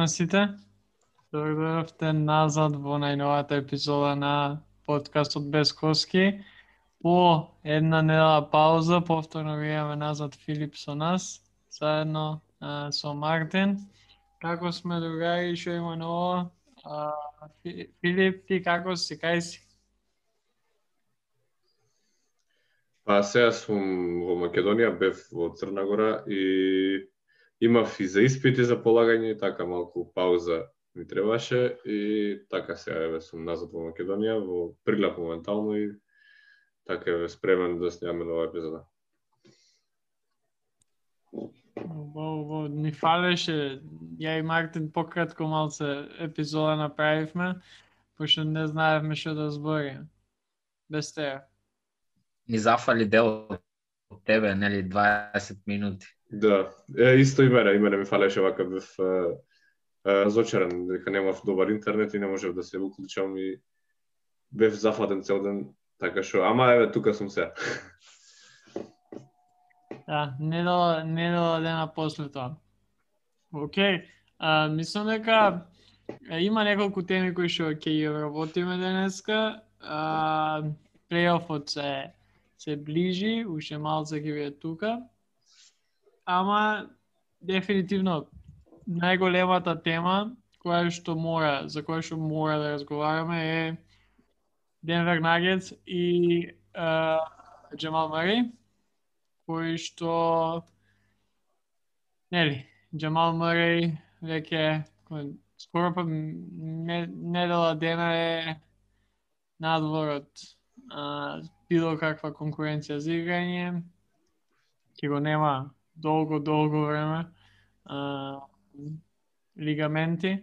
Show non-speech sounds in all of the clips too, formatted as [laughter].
На сите. Дојдовте назад во најновата епизода на подкастот Без Коски. По една недела пауза, повторно ви имаме назад Филип со нас, заедно а, со Мартин. Како сме другари, што има ново? А, Филип, ти како си, кај си? Па сега сум во Македонија, бев во Црна Гора и имав и за испити за полагање, така малку пауза ми требаше и така сега еве сум назад во Македонија, во Прилеп моментално и така еве спремен да снимаме нова епизода. Во, во, ни фалеше, ја и Мартин пократко малце епизода направивме, пошто не знаевме што да збориме. Без теја. Ни зафали дел од тебе, нели 20 минути. Да, е, исто и мене, и мене ми фалеше вака бев разочаран дека немав добар интернет и не можев да се уклучам и бев зафатен цел ден, така што, ама еве тука сум се. Да, недела, недела дена после тоа. Океј, а, мислам дека има неколку теми кои што ќе ги работиме денеска. А, плейофот се се ближи, уште малце ќе биде тука. Ама дефинитивно најголемата тема која што мора, за која што мора да разговараме е Денвер Нагетс и uh, Джамал Мари, кој што нели, Джамал Мари веќе скоро па не, недела дена е надвор од било каква конкуренција за играње. Ќе го нема долго, долго време. А, лигаменти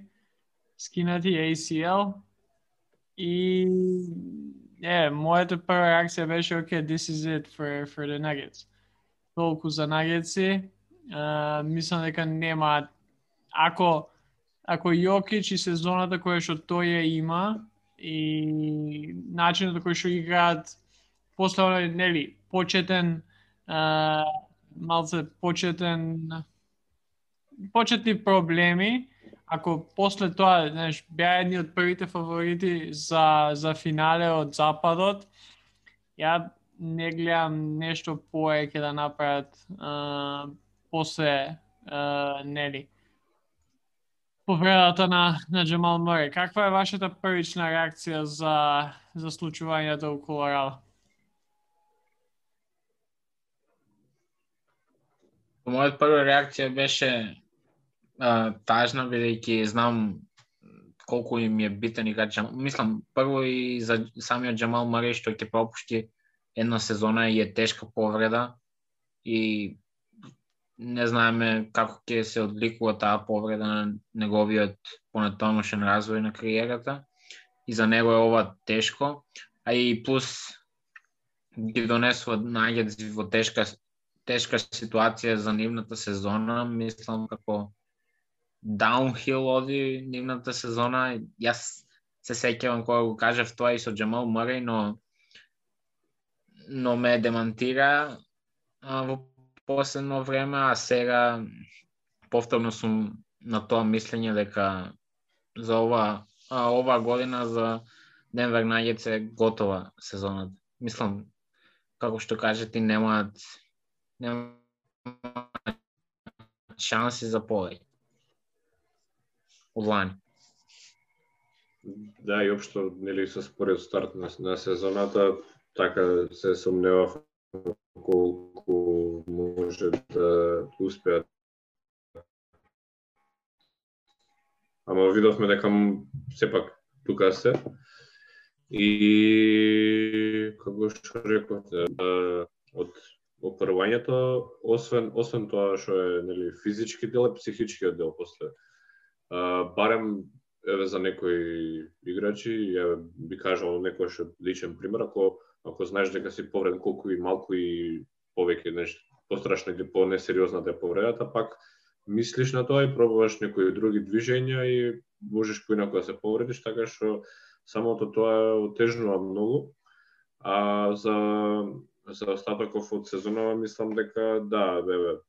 скинати ACL и е, мојата прва реакција беше okay, this is it for, for the Nuggets. Толку за Nuggets Uh, мислам дека нема ако ако Јокич и сезоната која што тој ја има и начинот кој што играат после нели почетен а, малце почетен почетни проблеми, ако после тоа, знаеш, беа едни од првите фаворити за за финале од западот, ја не гледам нешто поеќе да направат а, после а, нели повредата на на Джамал Муре. Каква е вашата првична реакција за за случувањето у Колорадо? Мојата прва реакција беше а, тажна, бидејќи знам колку им е битен играч. Мислам, прво и за самиот Джамал Мари што ќе пропушти една сезона и е тешка повреда и не знаеме како ќе се одликува таа повреда на неговиот понатомошен развој на кариерата. И за него е ова тешко, а и плюс ги донесува наѓади во тешка тешка ситуација за нивната сезона, мислам како даунхил оди нивната сезона. Јас се сеќавам кога го кажав тоа и со Джамал Мърей, но но ме демантира а, во последно време, а сега повторно сум на тоа мислење дека за ова а, ова година за Денвер Нагетс е готова сезоната. Мислам, како што кажете, немаат нема шанси за повеќе. улани. Да, и општо, нели, со според старт на, на сезоната, така се сомневав колку може да успеат. Ама видовме дека сепак тука се. И како што рековте, да, од опрвањето, освен освен тоа што е нели физички дел, е психичкиот дел после. А, барем еве за некои играчи, ја би кажал некој што личен пример, ако ако знаеш дека си повреден колку и малку и повеќе нешто пострашна или по несериозна да е повредата, пак мислиш на тоа и пробуваш некои други движења и можеш поинаку да се повредиш, така што самото тоа отежнува многу. А за за остатоков од сезонава мислам дека да, бебе,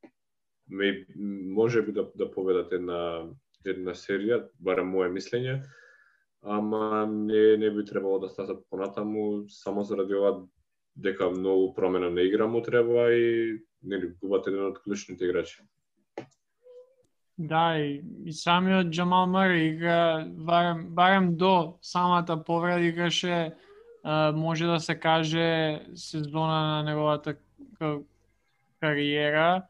ме, може би да, да поведат една една серија, барем мое мислење, ама не, не би требало да стасат понатаму само заради ова дека многу промена на игра му треба и нели губат еден од клучните играчи. Да, и, и самиот Джамал Мари игра барем, барем до самата повреда играше а, може да се каже сезона на неговата кариера.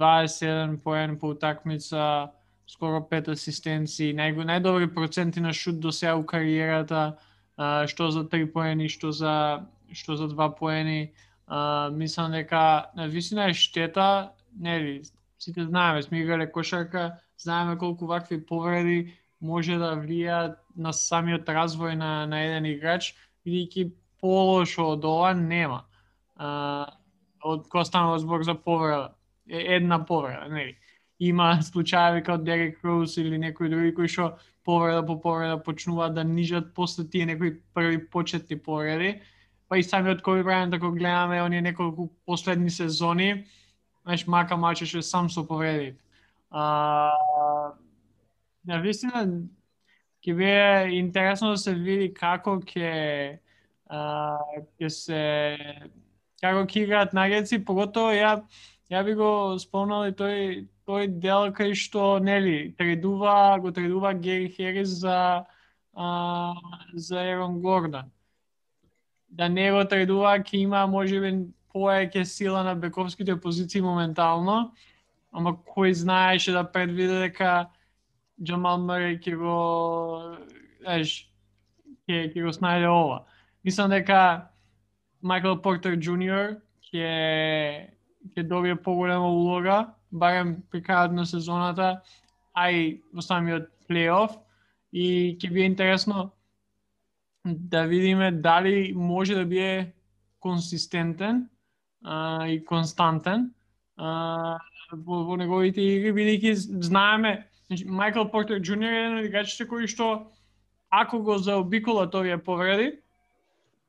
21 поен по утакмица скоро пет асистенции, нај, најдобри проценти на шут до сега у кариерата, што за три поени, што за што за два поени. Мислам дека на висина е штета, нели, сите знаеме, сме играле кошарка, знаеме колку вакви повреди може да влијаат на самиот развој на, на еден играч, бидејќи полошо од ова нема. А, од кој станува збор за повреда, една повреда, нели има [laughs] случаи како Дерек Роуз или некои други кои што повреда по повреда почнуваат да нижат после тие некои први почетни повреди. Па и самиот Коби Брајант, да ако гледаме оние неколку последни сезони, знаеш, мака мачеше сам со повреди. А, на вистина, ќе биде интересно да се види како ќе ќе се како ќе играат нагеци, поготово ја ја би го спомнал и тој тој дел кај што нели тредува го тредува Гери Херис за а, за Ерон Гордон. Да не го тредува ќе има можеби поеќе сила на бековските позиции моментално, ама кој знаеше да предвиде дека Джамал Мари ќе го еш ќе ќе го снајде ова. Мислам дека Майкл Портер Джуниор ќе ќе добие поголема улога барем при крајот на сезоната, а и во самиот плейоф и ќе биде интересно да видиме дали може да биде консистентен а, и константен а, во, во неговите игри, бидејќи знаеме, Значи, Майкл Портер Джуниор е еден од играчите кои што ако го заобиколат овие повреди,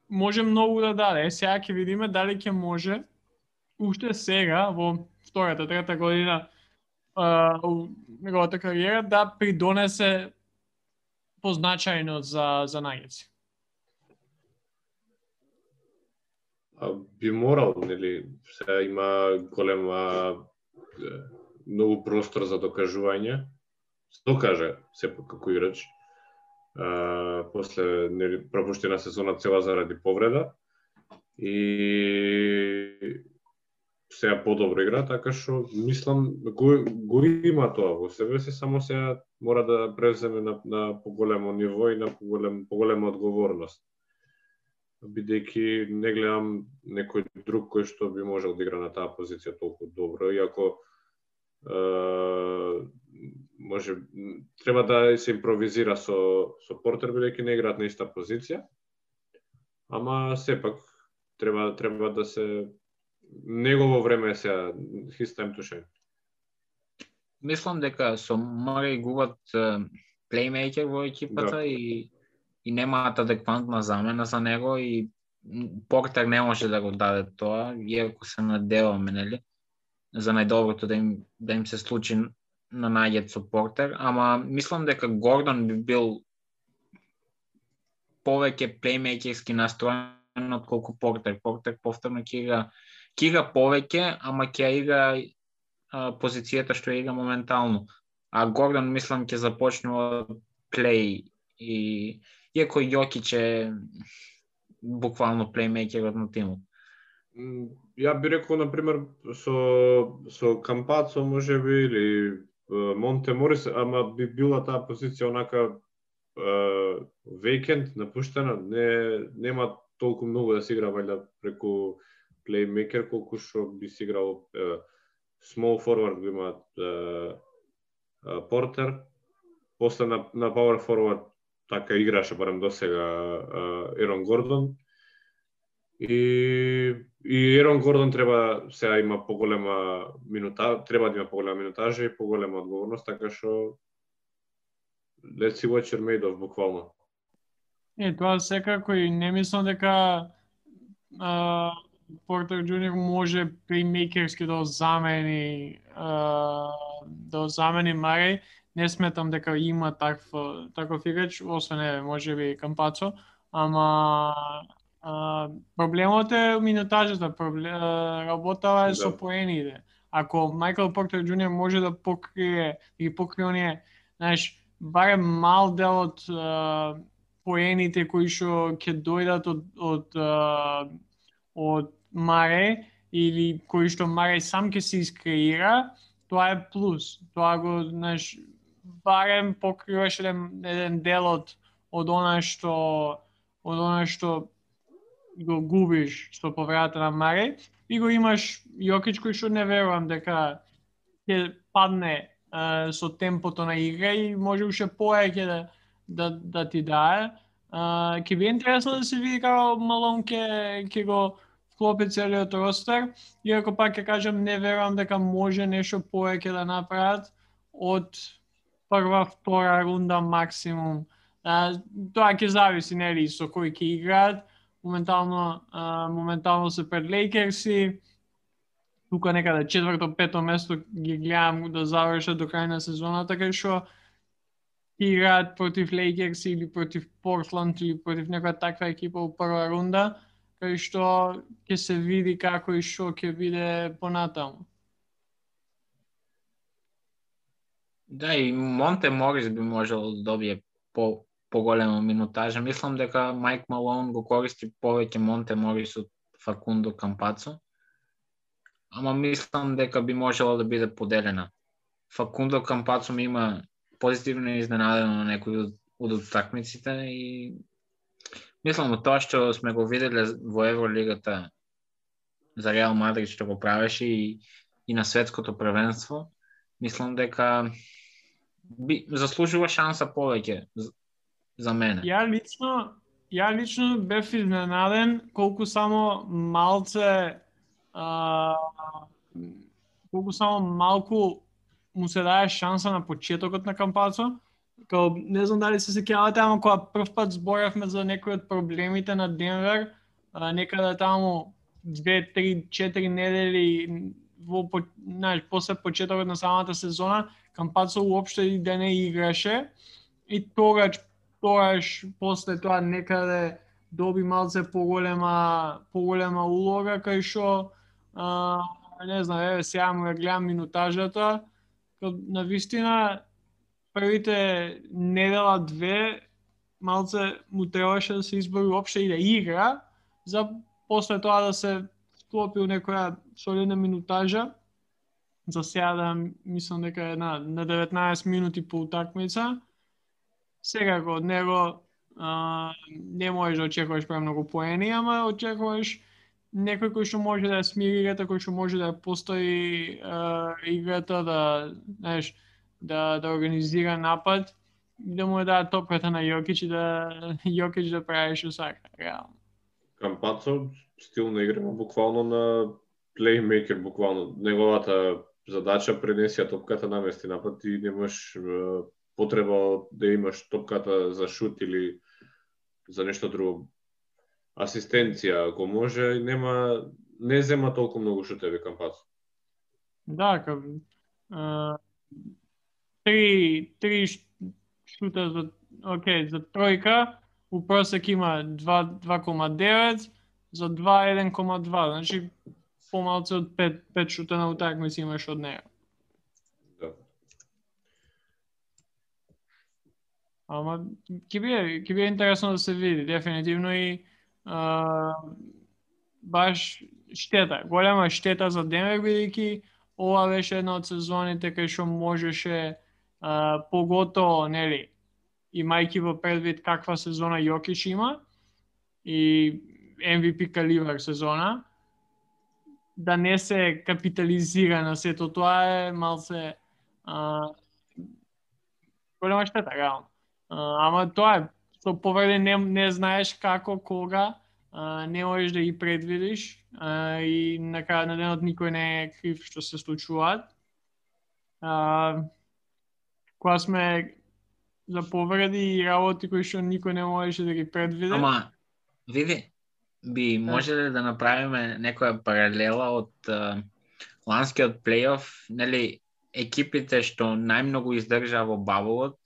може многу да даде. Е, сега ќе видиме дали ќе може уште сега во втората, трета година у неговата кариера да придонесе позначајно за, за Нагетси. би морал, нели, се има голема многу простор за докажување. Се каже сепак како играч. А, после нели пропуштена сезона цела заради повреда и сега подобро игра, така што мислам го, го има тоа во себе се само сега мора да преземе на, на поголемо ниво и на поголем, поголема одговорност. Бидејќи не гледам некој друг кој што би можел да игра на таа позиција толку добро, иако е, може треба да се импровизира со со Портер бидејќи не играат на иста позиција. Ама сепак треба треба да се негово време е сега, his time to shine. Мислам дека со Морей губат плеймейкер во екипата да. и и немаат адекватна замена за него и Портер не може да го даде тоа, иако се надеваме, нели, за најдоброто да им да им се случи на најдет со ама мислам дека Гордон би бил повеќе плеймейкерски настроен од колку Портер. Портер повторно ќе игра ќе игра повеќе, ама ќе игра а, позицијата што игра моментално. А Гордон мислам ќе започнува плей и иако Јокич е буквално плеймейкерот на тимот. Ја би рекол, на пример, со, со Кампацо, може би, или Монте Морис, ама би била таа позиција онака вейкенд, напуштена, не, нема толку многу да се игра вајда преку плеймейкер колку што би си играл small forward го имаат Портер, после на, на power forward така играше барем до сега Ерон Гордон. И и Ерон Гордон треба сега има поголема минута, треба да има поголема минутажа и поголема одговорност, така што let's see what you're made of буквално. Е, тоа секако и не мислам дека а, Портер Джуниор може примейкерски да замени да замени Марей. не сметам дека има такв таков играч, освен може можеби Кампацо, ама а, проблемот е минутажата, проблем, работава е со Да. поените. Ако Майкл Портер Джуниор може да покрие и покрие оние, знаеш, барем мал дел од а, поените кои што ќе дојдат од од а, од Маре или кои што Маре сам ќе се искреира, тоа е плюс. Тоа го, знаеш, барем покриваш еден, еден дел од од она што од она што го губиш со повредата на Маре и го имаш Јокич кој што не верувам дека ќе падне а, со темпото на игра и може уште поеќе да, да, да ти дае. А, ќе би интересно да се види како Малон ќе ќе го вклопи целиот ростер, иако пак ќе кажам не верувам дека може нешто поеќе да направат од прва, втора рунда максимум. А, тоа ќе зависи нели со кој ќе играат. Моментално а, моментално се пред Лейкерси. Тука некаде четврто, пето место ги гледам да завршат до крај на сезоната кај што играат против Лейкерс или против Портланд или против некоја таква екипа во прва рунда, кај што ќе се види како и што ќе биде понатаму. Да, и Монте Морис би можел да добие по поголема минутажа. Мислам дека Майк Малон го користи повеќе Монте Морис од Факундо Кампацо. Ама мислам дека би можела да биде поделена. Факундо Кампацо ми има позитивно изненадено на некои од, од утакмиците и мислам тоа што сме го виделе во Евролигата за Реал Мадрид што го правеше и, и на светското првенство, мислам дека би заслужува шанса повеќе за- мене. Ја лично, ја лично бев изненаден колку само малце а, колку само малку му се дае шанса на почетокот на кампацо. Као, не знам дали се сеќавате, ама кога прв пат зборавме за некои од проблемите на Денвер, а, некаде таму две, три, четири недели во знаеш, после почетокот на самата сезона, Кампацо уопште и да не играше и тогаш тоаш после тоа некаде доби малце поголема поголема улога кај што а, не знам, еве сега му ја гледам минутажата, на вистина првите недела две малце му требаше да се избори уопште и да игра, за после тоа да се склопи некоја солидна минутажа. За сега да мислам дека е на, на 19 минути по утакмица. Секако од него а, не можеш да очекуваш премногу поени, ама очекуваш некој кој што може да ја смири играта, кој што може да ја постои а, играта, да, знаеш, да, да организира напад, и да му ја даде топката на Јокич и да [laughs] Јокич да прави што сака, реално. Кампацо стил на игра буквално на плеймейкер, буквално неговата задача пренеси топката на мести, напад и немаш е, потреба да имаш топката за шут или за нешто друго. Асистенција, ако може, нема не зема толку многу шутеви кам пас. Да, као, а, три, три шута за, окей, за тројка, у просек има 2,9, за 2 1,2, значи помалце од 5, 5 шута на утакмици имаш од неја. Да. Ама ќе биде, ќе биде интересно да се види, дефинитивно и а, баш штета, голема штета за Денвер бидејќи ова беше една од сезоните кај што можеше а, поготово, нели, имајќи во предвид каква сезона Јокич има и MVP каливар сезона, да не се капитализира на сето тоа е малце а, голема штета, реално. Ама тоа е, со повреди не, не знаеш како, кога, а, не можеш да ги предвидиш а, и на крај на денот никој не е крив што се случуваат. А, кога сме за повреди и работи кои што никој не можеше да ги предвиде. Ама, види, би можеле да направиме некоја паралела од а, ланскиот плейоф, нели, екипите што најмногу издржаа во баболот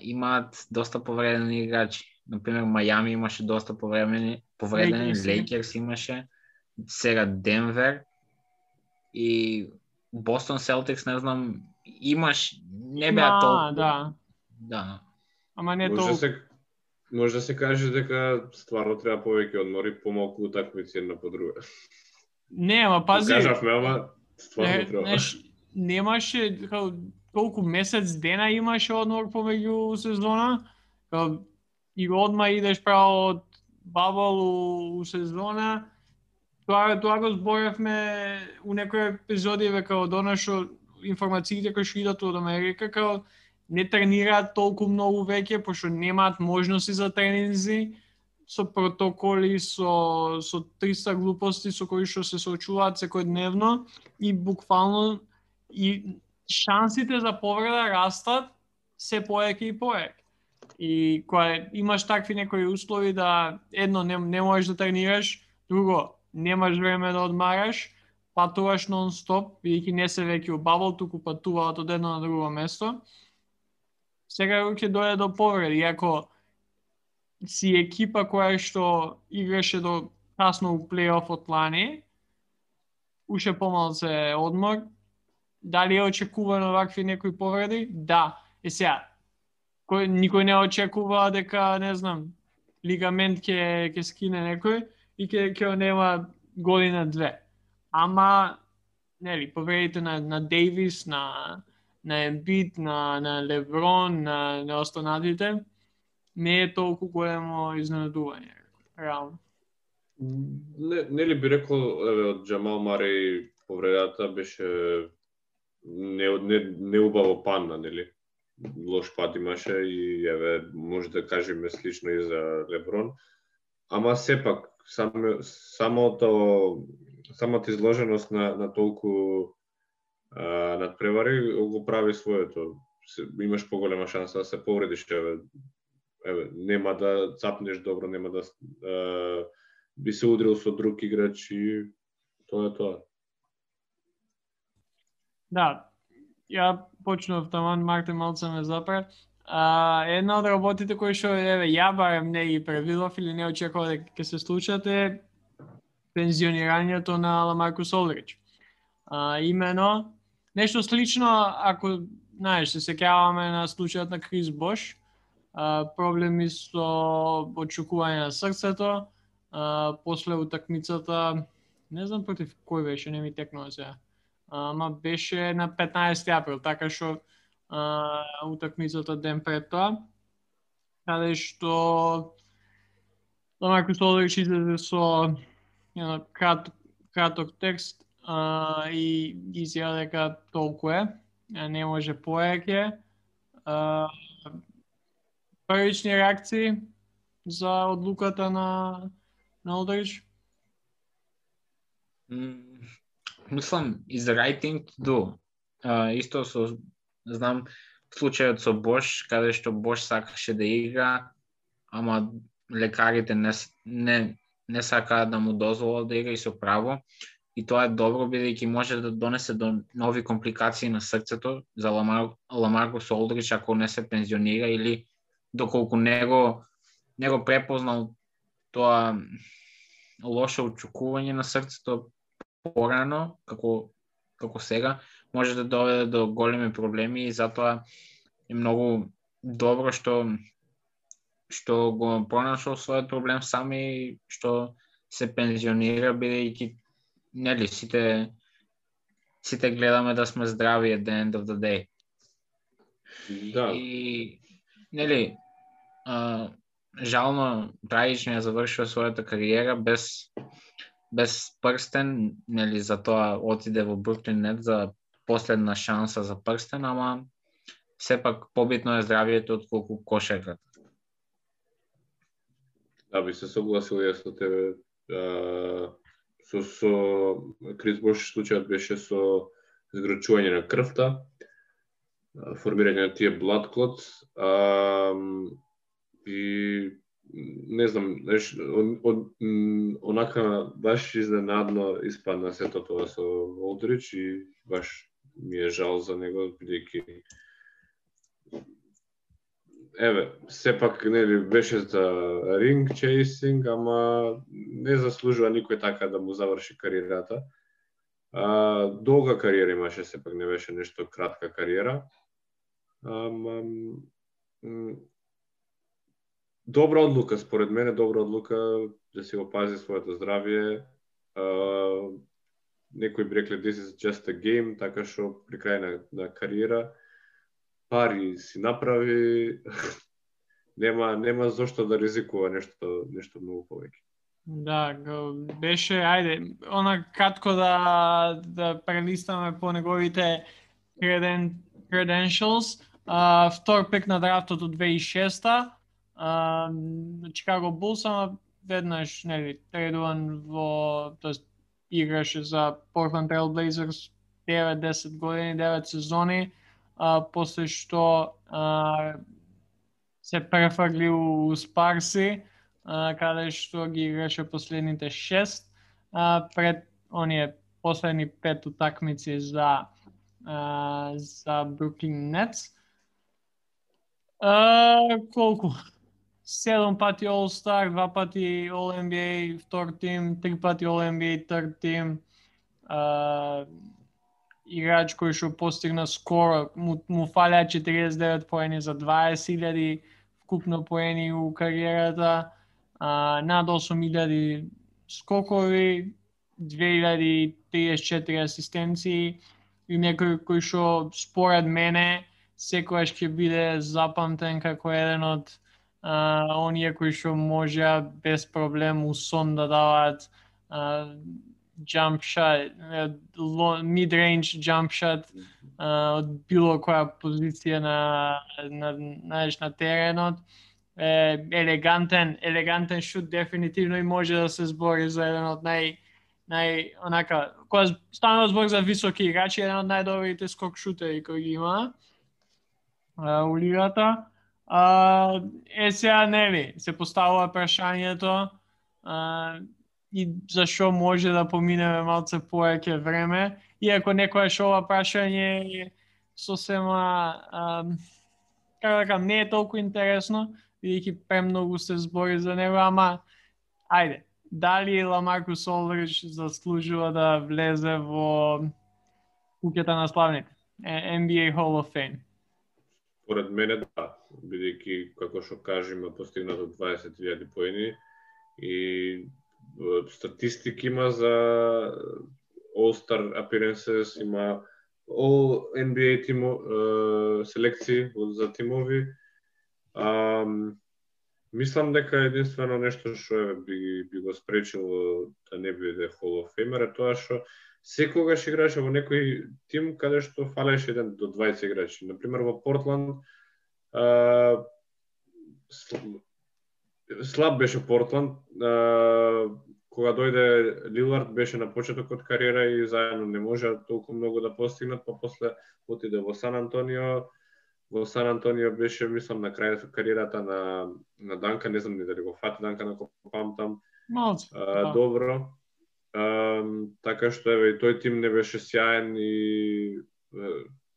имаат доста повредени играчи. Например, Мајами имаше доста повредени, повредени, Лейкерс имаше, сега Денвер и Бостон Селтикс, не знам, имаш, не беа толку. Да. Да. Ама не може толку. се може да се каже дека стварно треба повеќе одмори, помалку утакмици една по друга. Не, ама пази. Кажавме, ама стварно Не, треба. знаеш, немаше као, колку месец дена имаше одмор помеѓу сезона, и одма идеш право од бабол у, у сезона. Тоа тоа го зборевме у некои епизоди ве као донашо информациите кои што идат од Америка као не тренираат толку многу веќе пошто немаат можности за тренинзи со протоколи, со со 300 глупости со кои што се соочуваат секојдневно и буквално и шансите за повреда растат се поеќе и поеќе. И кога имаш такви некои услови да едно не, не можеш да тренираш, друго немаш време да одмараш, патуваш нон-стоп, бидејќи не се веќе у бабл, туку патуваат од едно на друго место. Сега ќе дојде до повреди, иако си екипа која што играше до касно у плейофот лани, уште помалце одмор, дали е очекувано вакви некои повреди? Да. Е сега, кој никој не очекува дека, не знам, лигамент ќе ќе скине некој и ќе ќе нема година две. Ама нели, повредите на на Дейвис, на на Ембит, на на Леброн, на на останатите не е толку големо изненадување, реално. Не, нели би рекол, еве, од Джамал Мари повредата беше не, не, неубаво панна, нели? Лош пат имаше и еве, може да кажеме слично и за Леброн. Ама сепак, само, самото, самата изложеност на, на толку а, надпревари го прави своето. Имаш поголема шанса да се повредиш, еве, еве, нема да цапнеш добро, нема да а, би се удрил со друг играч и тоа е тоа. Да, ја почнав таман, Марте малце ме запра. А, една од работите кои што еве ја барем не ги превидов или не очекував дека ќе се случат е пензионирањето на Ламаркус Олдрич. А, имено нешто слично ако знаеш се сеќаваме на случајот на Крис Бош, а, проблеми со очукување на срцето, а, после утакмицата не знам против кој беше, не ми текнува сега ама беше на 15 април, така што утакмицата ден пред тоа, каде што Ламаркус Олдрич излезе со едно крат, краток текст а, и изјава дека толку е, не може поеќе. Првични реакции за одлуката на на Олдрич? Мислам, is the right thing to do. Uh, исто со, знам, случајот со Бош, каде што Бош сакаше да игра, ама лекарите не, не, не сакаа да му дозволат да игра и со право. И тоа е добро, бидејќи може да донесе до нови компликации на срцето за Ламар, Ламарко Солдрич, ако не се пензионира или доколку него, него препознал тоа лошо очукување на срцето порано, како како сега, може да доведе до големи проблеми и затоа е многу добро што што го пронашол својот проблем сам и што се пензионира бидејќи нели сите сите гледаме да сме здрави at the end of the day. Да, И нели а, жално трагично ја завршува својата кариера без без прстен, нели за тоа отиде во Бруклин Нет за последна шанса за прстен, ама сепак побитно е здравието отколку кошарката. да би се согласил јас со тебе. А, со, со Крис Бош случајот беше со згрчување на крвта, формирање на тие blood clots, а, и не знам, знаеш, он, он, онака баш изненадно испадна сето тоа со Олдрич и баш ми е жал за него, бидејќи еве, сепак нели беше за ринг чейсинг, ама не заслужува никој така да му заврши кариерата. А, долга кариера имаше, сепак не беше нешто кратка кариера. Ама добра одлука, според мене, добра одлука да си опази своето здравје. Uh, некои би рекле this is just a game, така што при крај на, на кариера пари си направи, [laughs] нема нема зошто да ризикува нешто нешто многу повеќе. Да, беше, ајде, она кратко да да прелистаме по неговите credentials. Uh, втор пик на драфтот од 2006 uh, Чикаго Булс, ама веднаш, нели, тредуван во, тоест, играше за Portland Trail Blazers 9-10 години, 9 сезони, а, после што а, се префрли у у Спарси, а, каде што ги играше последните 6, а, пред оние последни пет утакмици за а, за Brooklyn Nets. А, колку? Седом пати All Star, два пати All NBA втор тим, три пати All NBA third тим. Uh, играч кој што постигна скоро, му, му фалеа 49 поени за 20.000 вкупно поени у кариерата, а, над 8.000 скокови, 2034 асистенции и некој кој што според мене секојаш ќе биде запамтен како еден од а, оние кои што може без проблем у сон да даваат jump shot, mid-range jump shot а, од било која позиција на, на, на, на теренот. Е, елегантен, елегантен шут дефинитивно и може да се збори за еден од нај нај онака кога станува збор за високи играчи еден од најдобрите скок шутери кои ги има а, у лигата. А, е сега нели се поставува прашањето а, и зашо може да поминеме малце повеќе време, иако некојаш ова прашање е сосема, како да кажам, не е толку интересно, бидејќи премногу се збори за него, ама ајде, дали Ламаркус Олдрич заслужува да влезе во куќата на славните? NBA Hall of Fame. Поред мене да, бидејќи како што кажеме постигнато 20.000 поени и статистики има за All-Star appearances, има All NBA тимо, селекции за тимови. А, мислам дека единствено нешто што би, би го спречило да не биде Hall of Famer е тоа што секогаш играше во некој тим каде што фалеше еден до 20 играчи. Например во Портланд слаб беше Портланд, кога дојде Лилард беше на почеток од кариера и заедно не може толку многу да постигнат, па после отиде во Сан Антонио. Во Сан Антонио беше, мислам, на крајот од кариерата на, на Данка, не знам ни дали го фати Данка на памтам. Малце. А, добро. А, така што еве и тој тим не беше сјаен и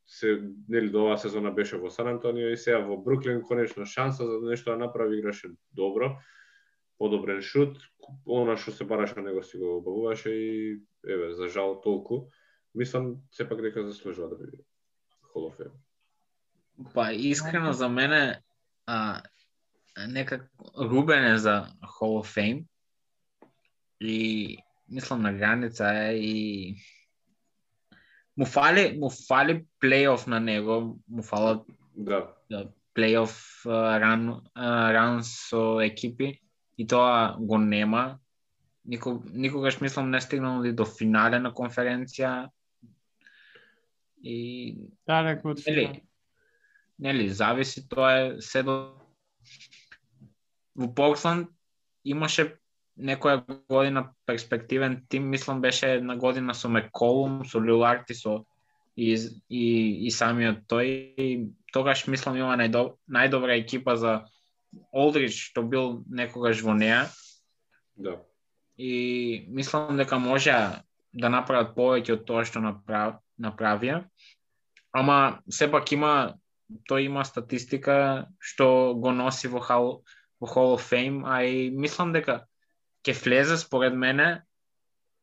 се нели до оваа сезона беше во Сан Антонио и сега во Бруклин конечно шанса за нешто да направи играше добро. Подобрен шут, она што се бараше на него си го обавуваше и еве за жал толку. Мислам сепак дека заслужува да биде Hall of Па искрено за мене а, некак Рубен е за Hall of Fame. И мислам на граница е и му фали му фали плейоф на него, му фалат да. да плейоф ран ран со екипи и тоа го нема. Никог, никогаш мислам не стигнал до финале на конференција. И Далеко од нели, нели, зависи тоа е се до во Портланд имаше некоја година перспективен тим, мислам беше една година со Меколум, со Лиларти, со и, и, и самиот тој. И тогаш мислам има најдоб, најдобра екипа за Олдрич што бил некогаш во неа. Да. И мислам дека може да направат повеќе од тоа што направ, направија. Ама сепак има тој има статистика што го носи во Hall, во Hall of Fame, а и мислам дека ќе влезе според мене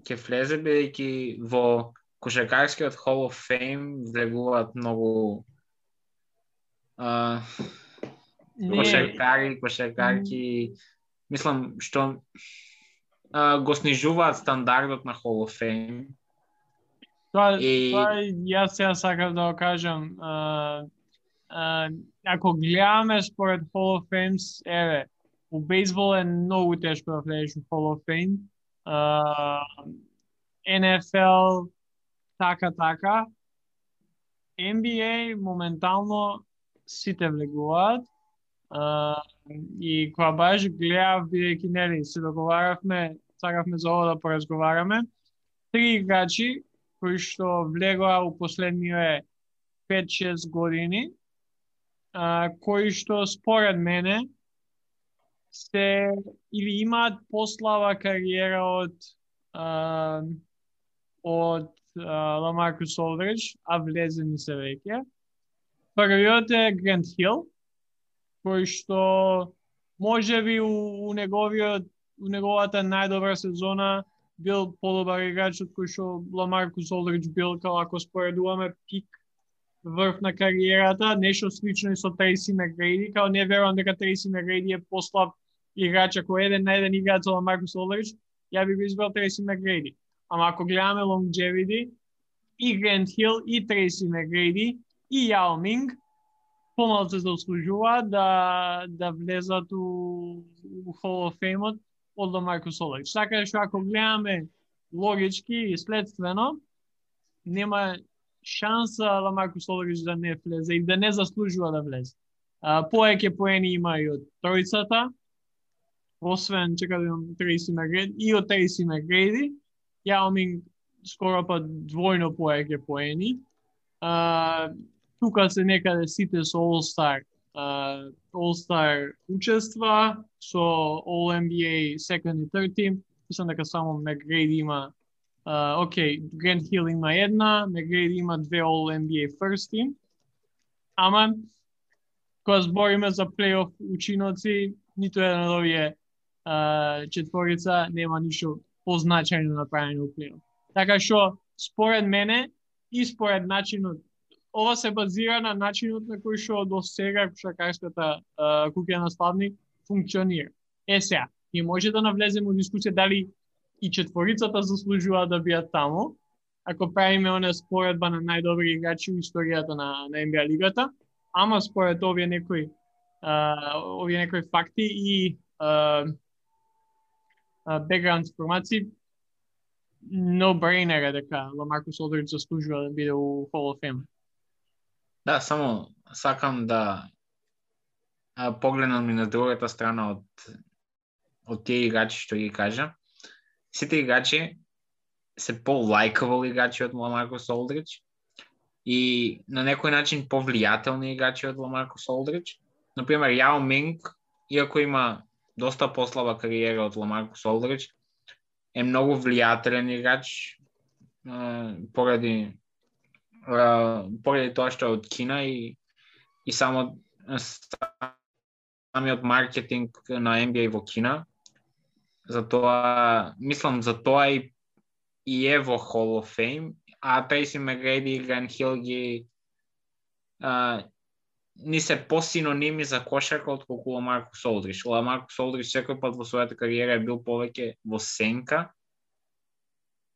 ќе влезе бидејќи во кошаркарскиот Hall of Fame влегуваат многу а, кошаркари, кошаркарки, мислам што а, го снижуваат стандардот на Hall of Fame. Тоа, И- тоа јас сега сакав да го кажам. А, а, ако гледаме според Hall of Fame, еве, у бейсбол е многу тешко да влезеш во Hall of Fame. Uh, NFL, така, така. NBA моментално сите влегуваат. Uh, и кога баш гледав, бидејќи нели се договаравме, сакавме за ова да поразговараме, три играчи кои што влегоа у последниве 5-6 години, а, кои што според мене се или имаат послава кариера од а, од Ламаркус Олдридж, а влезени се веќе. Првиот е Грент Хил, кој што може би у, у неговиот у неговата најдобра сезона бил подобар играч од кој што Ламаркус Олдридж бил као ако споредуваме пик врв на кариерата, нешто слично и со Трейси Мегрейди, као не верувам дека Трейси Мегрейди е послаб играч, ако еден на еден играч со Маркус Олович, ја би го избрал Трейси Мегрейди. Ама ако гледаме longevity, и Грент Хил, и Трейси Мегрейди, и Јао Минг, помалку се заслужува да, да влезат у, у Hall of Fame-от од Маркус Олович. Така што ако гледаме логички и следствено, нема шанса Ламаркус Олович да не влезе и да не заслужува да влезе. А, поеќе поени има и од тројцата, освен чека да имам Трейси Мегреди, и од Трейси Мегреди, Јао Минг скоро па двојно поеќе поени. А, тука се некаде сите со All-Star uh, All-Star учества со All-NBA second и third team. Мислам дека само Мегрейди има uh, окей, Грент Хил има една, Мегрейди има две All-NBA first team. Ама кога збориме за плейоф учиноци, ниту еден од овие uh, четворица нема ништо позначајно направено у плейоф. Така што според мене и според начинот ова се базира на начинот на кој што до сега шакарската куќа на славник функционира. Е сега, и може да навлеземе во дискусија дали и четворицата заслужува да бидат таму, ако правиме оне споредба на најдобри играчи во историјата на, на NBA лигата, ама според овие некои а, овие некои факти и а, бекграунд информации, no-brainer е дека Ламаркус Олдрич заслужува да биде у Hall of Fame. Да, само сакам да а, погледнам и на другата страна од од тие играчи што ги кажа. Сите играчи се по-лайкавал играчи од Ламаркус Олдрич и на некој начин повлијателни играчи од Ламаркус Олдрич. Например, Јао Минг, иако има доста послаба кариера од Ламаркус Олдрич, е многу влијателен играч поради поради тоа што е од Кина и и само самиот маркетинг на NBA во Кина. Затоа, мислам, за тоа и, и е во Hall of Fame, а Трейси Мегреди и Гран Хил ги а, ни се посиноними за кошарка отколку Ламаркус Олдрич. Ламаркус Олдрич секој пат во својата кариера е бил повеќе во сенка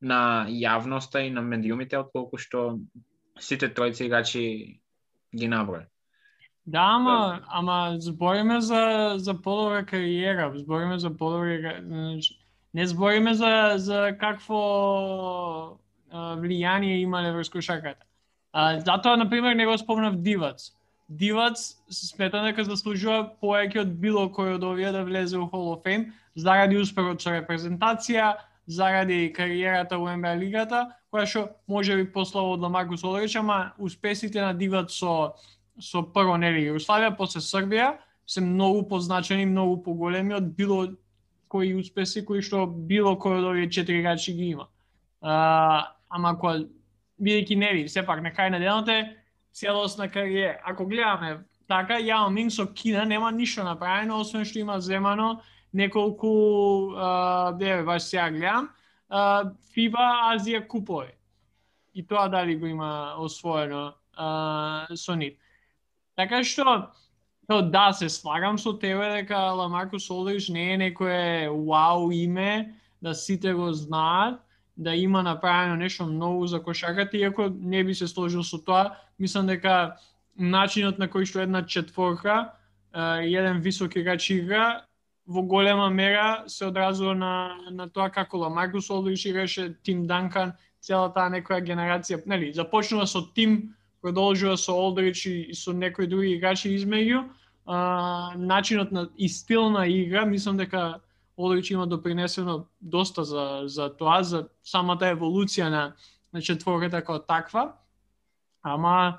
на јавноста и на медиумите отколку што сите тројци играчи ги наброја. Да, ама, ама збориме за, за подобра кариера, збориме за подобра не збориме за, за какво влијание имале врз кошарката. А, затоа, например, не го спомнав Дивац. Дивац смета дека заслужува повеќе од било кој од овие да влезе во Hall of Fame заради успехот со репрезентација, заради кариерата во NBA лигата, која што може би послава од Ламаркус Олрич, ама успесите на Дивац со со прво нели Југославија, после Србија се многу позначени, многу поголеми од било кои успеси кои што било кој од овие четири играчи ги има. А, ама кога бидејќи нели, сепак на крај на денот е целосна кариера. Ако гледаме така, Јао Минг со Кина нема ништо направено, освен што има земано неколку, а, деве, баш сега гледам, а, FIBA Азија купови. И тоа дали го има освоено а, со нив. Така што, то да, се слагам со тебе дека Ламаркус Олдриш не е некое вау име, да сите го знаат, да има направено нешто многу за кошарката, иако не би се сложил со тоа, мислам дека начинот на кој што една четворка, еден висок играч игра, во голема мера се одразува на, на тоа како Ламаркус Олдрич играше, Тим Данкан, цела таа некоја генерација, нели, започнува со Тим, продолжува со Олдрич и, со некои други играчи измеѓу, а, начинот на и стил на игра, мислам дека Олдрич има допринесено доста за, за тоа, за самата еволуција на, на четворката како таква. Ама,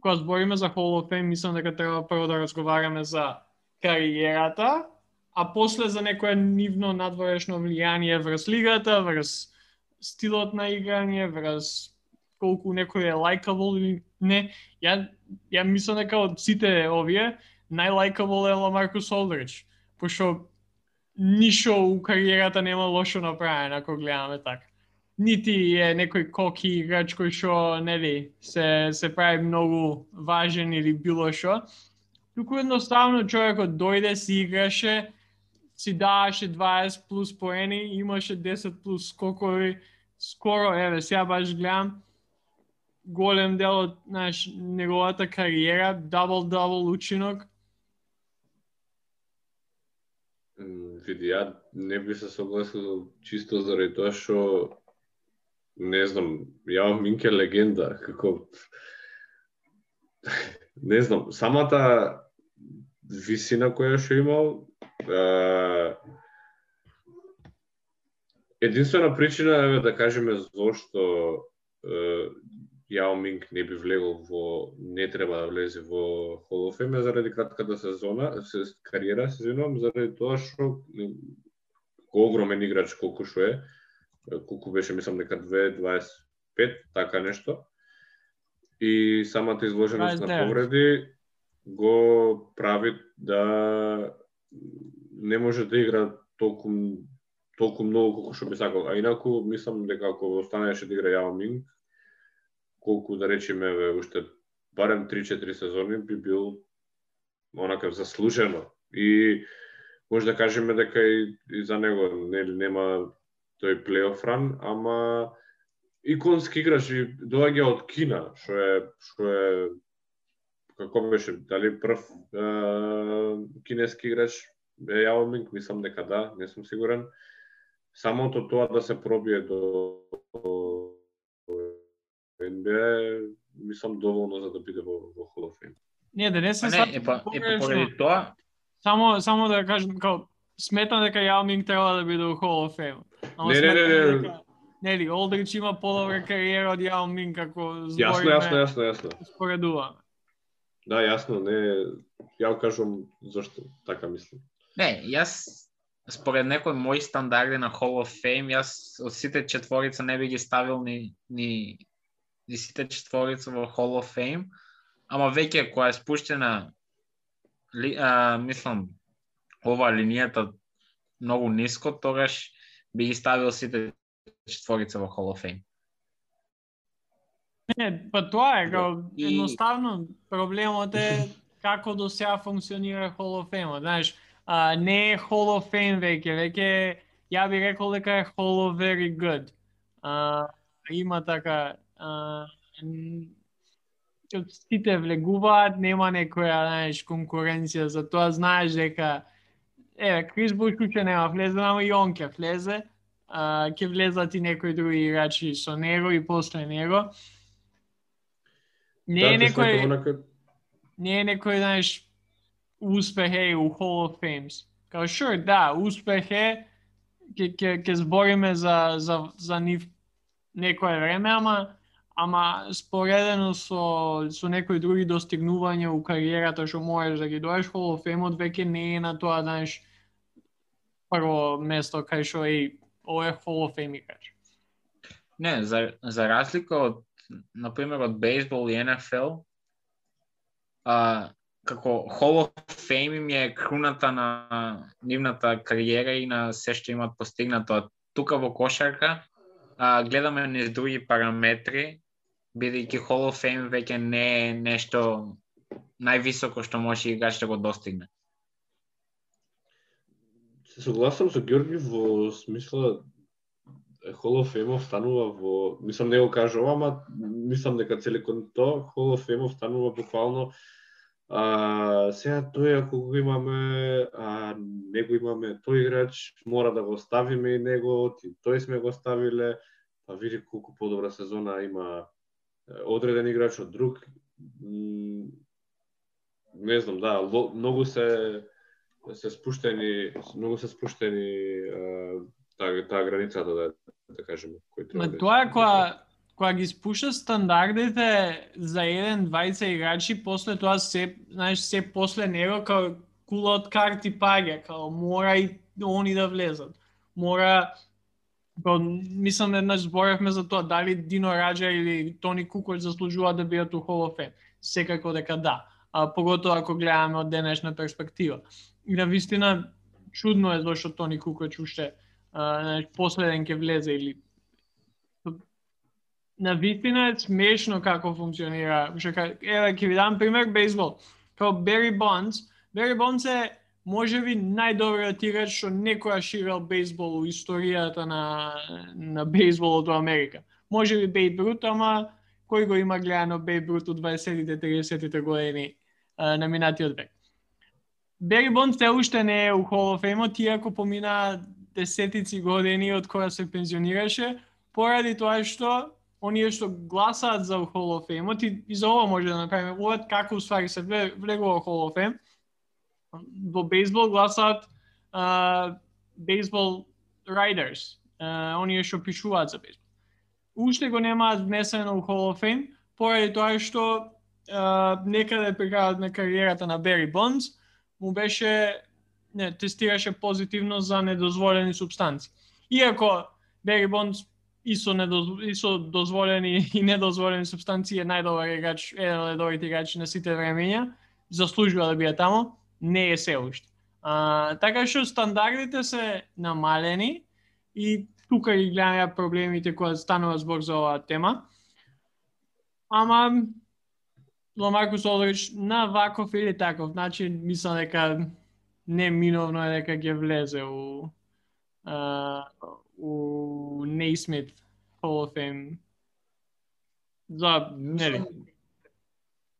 кога збориме за Hall of Fame, мислам дека треба прво да разговараме за кариерата, а после за некое нивно надворешно влијание врз лигата, врз стилот на играње, врз колку некој е лайкабл или не. Ја, ја мислам дека од сите овие, најлайкабл е Ламаркус Олдрич, пошто ништо у кариерата нема лошо направено, ако гледаме така. Нити е некој коки играч кој што, нели, се, се прави многу важен или било што. Туку едноставно човекот дојде, си играше, си даваше 20 плюс поени, имаше 10 плюс скокови, скоро, еве, сега баш гледам, голем дел од знаеш, неговата кариера, дабл-дабл учинок, Види, ја не би се согласил чисто заради тоа што не знам, ја Минке легенда, како [laughs] не знам, самата висина која што имал е... единствена причина е да кажеме зошто Јао Минг не би влегол во не треба да влезе во Hall of Fame заради кратката сезона, се кариера, се извинувам, заради тоа што огромен играч колку што е, колку беше мислам дека 2.25, така нешто. И самата изложеност на повреди го прави да не може да игра толку толку многу колку што би сакал. А инаку мислам дека ако останеше да игра Јао Минг, колку да речеме уште барем 3-4 сезони би бил онакав заслужено и може да кажеме дека и, и за него не, нема тој плейоф ран, ама иконски играч и доаѓа од Кина, што е што е како беше, дали прв е, кинески играч е Јао Минг, мислам дека да, не сум сигурен. Самото тоа да се пробие до NBA мислам доволно за да биде во, во Hall of Fame. Не, да не се не, е па, е па поради тоа, Само само да кажам као сметам дека Јао Минг треба да биде во Hall of Fame. Ама Не, не, не, не. дека, Нели, Олдрич има подобра кариера од Јао Минг како збориме. Јасно, јасно, јасно, јасно. Споредуваме. Да, јасно, не ја кажам зашто така мислам. не, јас според некој мој стандарди на Hall of Fame, јас од сите четворица не би ги ставил ни, ни, ни сите четворица во Hall of Fame, ама веќе која е спуштена ли, а, мислам ова линијата многу ниско, тогаш би ги ставил сите четворица во Hall of Fame. Не, па тоа е, као, И- едноставно проблемот е [laughs] како до сега функционира Hall of Fame. Знаеш, а, не е Hall of Fame веќе, веќе ја би рекол дека е Hall of Very Good. А, има така а, сите влегуваат, нема некоја, знаеш, конкуренција за тоа, знаеш дека еве Крис Буш уште нема влезе, ама и он ќе влезе. А, ќе влезат и некои други играчи со него и после него. Не е некој не е некој, знаеш, успех е у Hall of Fames. Као, sure, да, успех е, ќе ќе ќе збориме за за за нив некое време, ама ама споредено со со некои други достигнувања у кариерата што можеш да ги доеш Hall of Fame веќе не е на тоа, знаеш, прво место кај што е ова е Hall of Fame играч. Не, за, за разлика од, например, од бейсбол и НФЛ, а, како Hall of Fame им е круната на нивната кариера и на се што имат постигнато. Тука во кошарка а, гледаме низ други параметри, бидејќи Hall of Fame веќе не е нешто највисоко што може играч да го достигне. Се согласам со Георги во смисла Hall of Fame останува во, мислам не го кажувам, ама мислам дека целикон то Hall of Fame останува буквално А, сега тој ако го имаме, а не го имаме тој играч, мора да го ставиме и него, и тој сме го ставиле, па види колку подобра сезона има одреден играч од друг. Не знам, да, многу се се спуштени, многу се спуштени таа таа границата да да кажеме, кој треба. Ма тоа е која кога ги спуша стандардите за еден, двајца играчи, после тоа се, знаеш, се после него као кула од карти паѓа, као мора и они да влезат. Мора Као, мислам да еднаш зборевме за тоа дали Дино Раджа или Тони Кукоч заслужува да бидат у Hall of Fame. Секако дека да. А поготово ако гледаме од денешна перспектива. И на вистина чудно е зашто Тони Кукоч уште последен ќе влезе или на вистина е смешно како функционира. Еве ќе ви дам пример бейсбол. Као Бери Бонс, Бери Бонс е можеби најдобриот да играч што некојаш играл бейсбол во историјата на на бейсболот во Америка. Можеби Бейт Брут, ама кој го има гледано Бейт Брут од 20-тите, 30-тите години а, на минатиот век. Бери Бонд се уште не е у Hall of Fame, иако помина десетици години од кога се пензионираше, поради тоа што оние што гласаат за Hall of Fame, и, и за ова може да направиме увод како уствари се влегува Hall of Fame. Во бейсбол гласат uh, бейсбол uh, оние што пишуваат за бейсбол. Уште го немаат внесено во Hall of Fame, поради тоа што uh, некаде при крајот на кариерата на Бери Бонс му беше не, тестираше позитивно за недозволени субстанции. Иако Бери Бонс и со, недоз... и со дозволени и недозволени субстанции е најдобар играч, еден од најдобрите играчи на сите времења, заслужува да биде тамо, не е се уште. А, така што стандардите се намалени и тука ги гледаме проблемите кои станува збор за оваа тема. Ама Ломаркус Олдрич на ваков или таков начин мислам дека не миновно е дека ќе влезе у а, у Naismith Hall of Fame за, нели,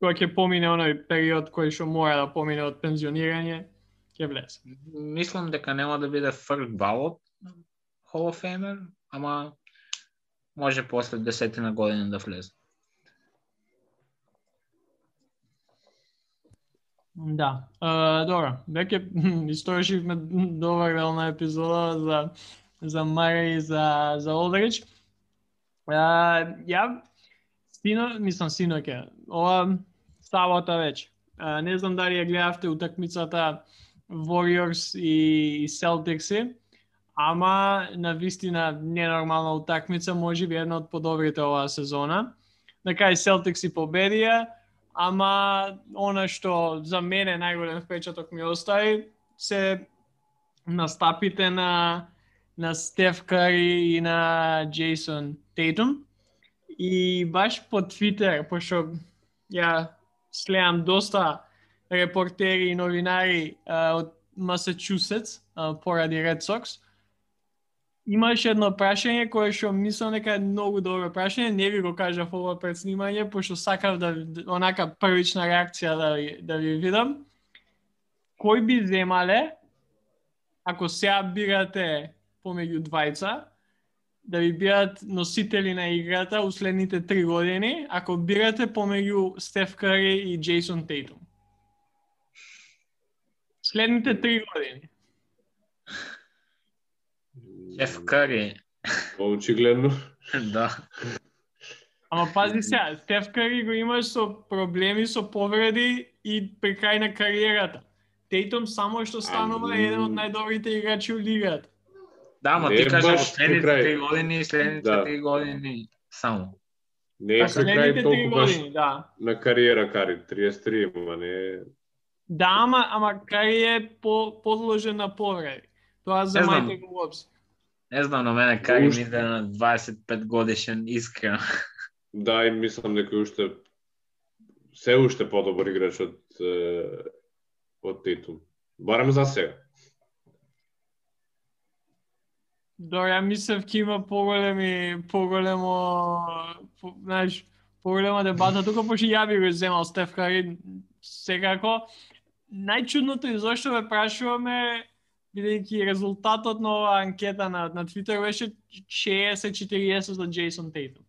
кој ќе помине оној период кој што мора да помине од пензионирање, ќе влезе. Мислам дека нема да биде first ballot Hall of Famer, ама може после десетина години да влезе. Да, uh, добро. Веќе [laughs] историшивме добар дел на епизода за за Маре и за, за Олдрич. А, ја, сино, мислам синоќа, ова Сабота веќе. Не знам дали ја гледавте утакмицата Warriors и Celtics, ама на вистина ненормална утакмица, може би една од подобрите оваа сезона. На кај Celtics и победија, ама она што за мене најголем впечаток ми остави се настапите на на Стеф Кари и на Джейсон Тейтум. И баш по Твитер, пошто ја слеам доста репортери и новинари а, од Масачусетс поради Ред Сокс. имаше едно прашање кое што мислам дека е многу добро прашање, не ви го кажав ова пред снимање, пошто сакав да онака првична реакција да ви, да ви видам. Кој би земале ако сега бирате помеѓу двајца, да ви бидат носители на играта у следните три години, ако бирате помеѓу Стеф Кари и Джейсон Тейтум. Следните три години. Стеф Кари. Очигледно. [laughs] да. Ама пази сега, Стеф Кари го имаш со проблеми со повреди и при крај на кариерата. Тейтум само што станува еден од најдобрите играчи у лигата. Да, ама Не ти кажа баш следните три години и следните Да. три години само. Не е при крај толку баш да. на кариера кари, 33, ама не е... Да, ама, ама кај е по, подложен на повреди. Тоа Не знам. замајте го во обзир. Не знам, на мене Кари Уште. ми да на 25 годишен искрено. Да, и мислам дека уште се уште подобар играч од од Тейтум. Барем за сега. Добре, ја мислев ќе има поголеми, поголемо, по, знаеш, поголема дебата тука, пошто ја би го земал Стеф Кари секако. Најчудното и зашто ме прашуваме, бидејќи резултатот на оваа анкета на, на Твитер беше 60-40 за Джейсон Тейтум.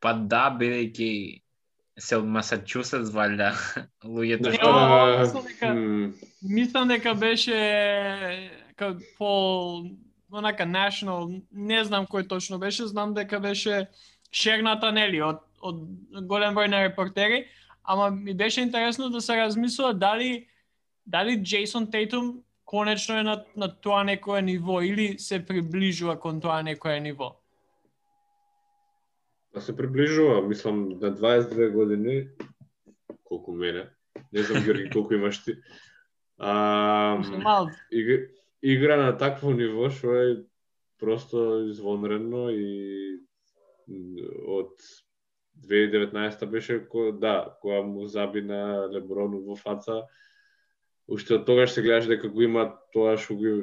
Па да, бидејќи се од Масачусетс валјда [laughs] луѓето што мислам дека- м, Мислам дека беше ка по онака national, не знам кој точно беше, знам дека беше шерната нели од од голем број на репортери, ама ми беше интересно да се размислува дали дали Джейсон Тейтум конечно е на, на тоа некое ниво или се приближува кон тоа некое ниво. Да се приближува, мислам, на 22 години, колку мене, не знам, Георги, колку имаш ти, а, Мал, игра на такво ниво што е просто извонредно и од 2019 беше ко, да, кога му заби на Леброн во фаца. Уште од тогаш се гледаш дека го има тоа што го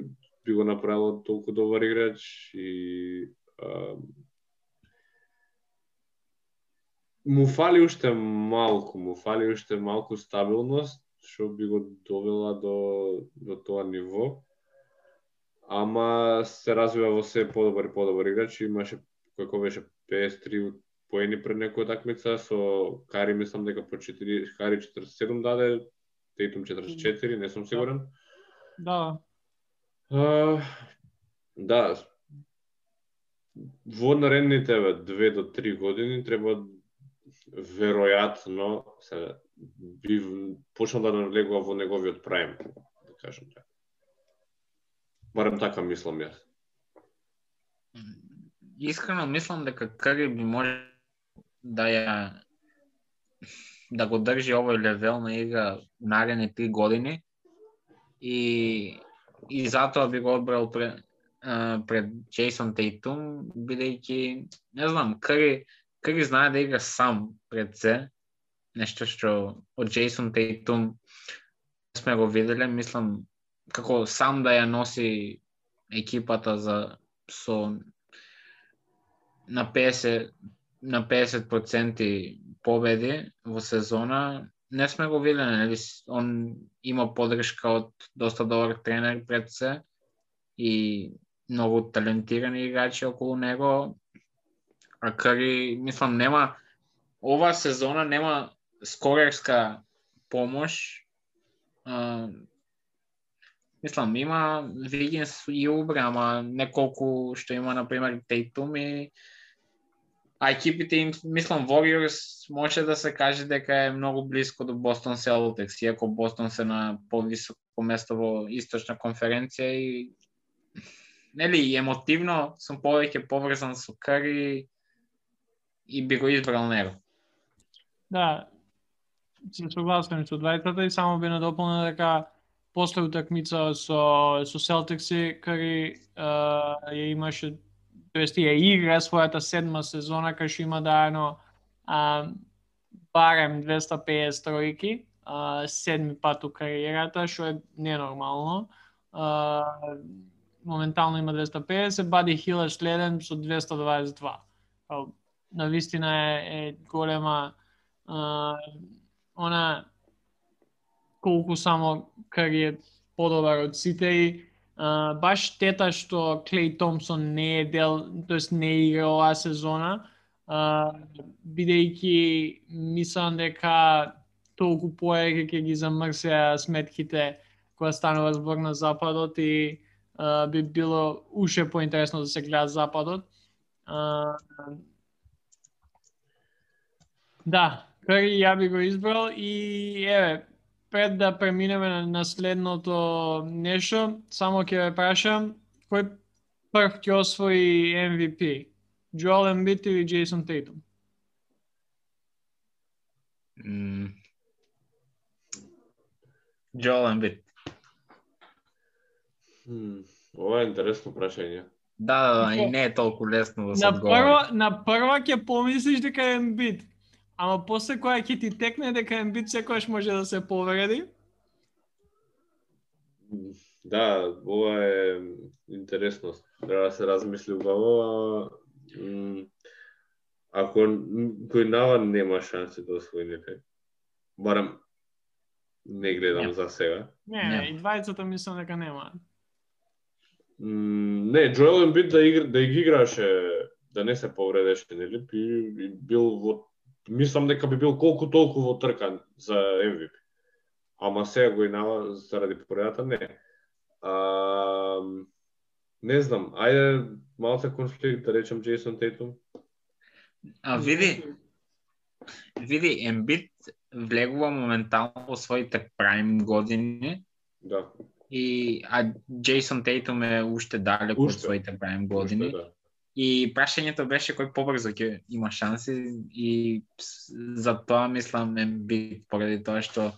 би го направило толку добар играч и а, му фали уште малку, му фали уште малку стабилност што би го довела до до тоа ниво. Ама се развива во се подобар и подобар играч, имаше како беше 53 поени пред некоја такмица со Кари мислам дека по 4 Кари 47 даде, Тейтум 44, не сум сигурен. да. А, да. Во наредните еве, 2 до 3 години треба веројатно се би почнал да навлегува во неговиот праим, да кажем така. Барем така мислам јас. искрено мислам дека Кари би може да ја да го држи овој левел на игра наредни три години и и затоа би го одбрал пред пред Джейсон Тейтум, бидејќи не знам, Кари Кари знае да игра сам пред се, нешто што од Джейсон Тейтум сме го виделе, мислам како сам да ја носи екипата за со на 50 на 50% победи во сезона не сме го виделе, нели? Он има подршка од доста добар тренер пред се и многу талентирани играчи околу него. А Кари, мислам, нема ова сезона нема скорерска помош. Мислам, има Вигинс и Убре, ама неколку што има, например, Тейтум и А екипите им, мислам, Warriors може да се каже дека е многу близко до Бостон Celtics, иако Бостон се на повисоко место во источна конференција и нели емотивно сум повеќе поврзан со Кари и би го избрал него. Да, се согласувам со двајцата и само би надополнил дека после утакмица со со Celtics Кари ја имаше тоест ја игра својата седма сезона кај што има дајано барем 250 тројки, а, седми пат у кариерата, што е ненормално. А, моментално има 250, Бади Хил е следен со 222. На вистина е, е голема а, она колку само Кари е подобар од сите и а, баш штета што Клей Томпсон не е дел, тоест не игра оваа сезона, а, бидејќи мислам дека толку поеќе ќе ги замрсеа сметките кога станува збор на Западот и а, би било уште поинтересно да се гледа Западот. А, да, Кари ја би го избрал и еве, пред да преминеме на, на следното нешто, само ќе ве прашам, кој прв ќе освои MVP? Джоел Ембит или Джейсон Тейтум? Джоел Ембит. Хм, ова е интересно прашање. Да, да, да, и не е толку лесно да се На одговори. на прва ќе помислиш дека е Ембит, ама после која ќе ти текне дека Ембит секогаш може да се повреди, Да, ова е интересно. Треба да се размисли убаво, а ако кој нава нема шанси да освои некај. Барем не гледам Нема. за сега. не, Нема. и двајцата мислам дека нема. Не, Джоел Ембит да игра да ги играше, да не се повредеше, нели? Би, би бил во мислам дека би бил колку толку во трка за MVP. Ама сега го инава заради повредата не. А, не знам, ајде малце конфликт да речем Джейсон Тейтум. А види, види, Ембит влегува моментално во своите прайм години Да. и а Джейсон Тейтум е уште далеку од своите прайм години. Уште, да. И прашањето беше кој побрзо ќе има шанси и за тоа мислам Ембит поради тоа што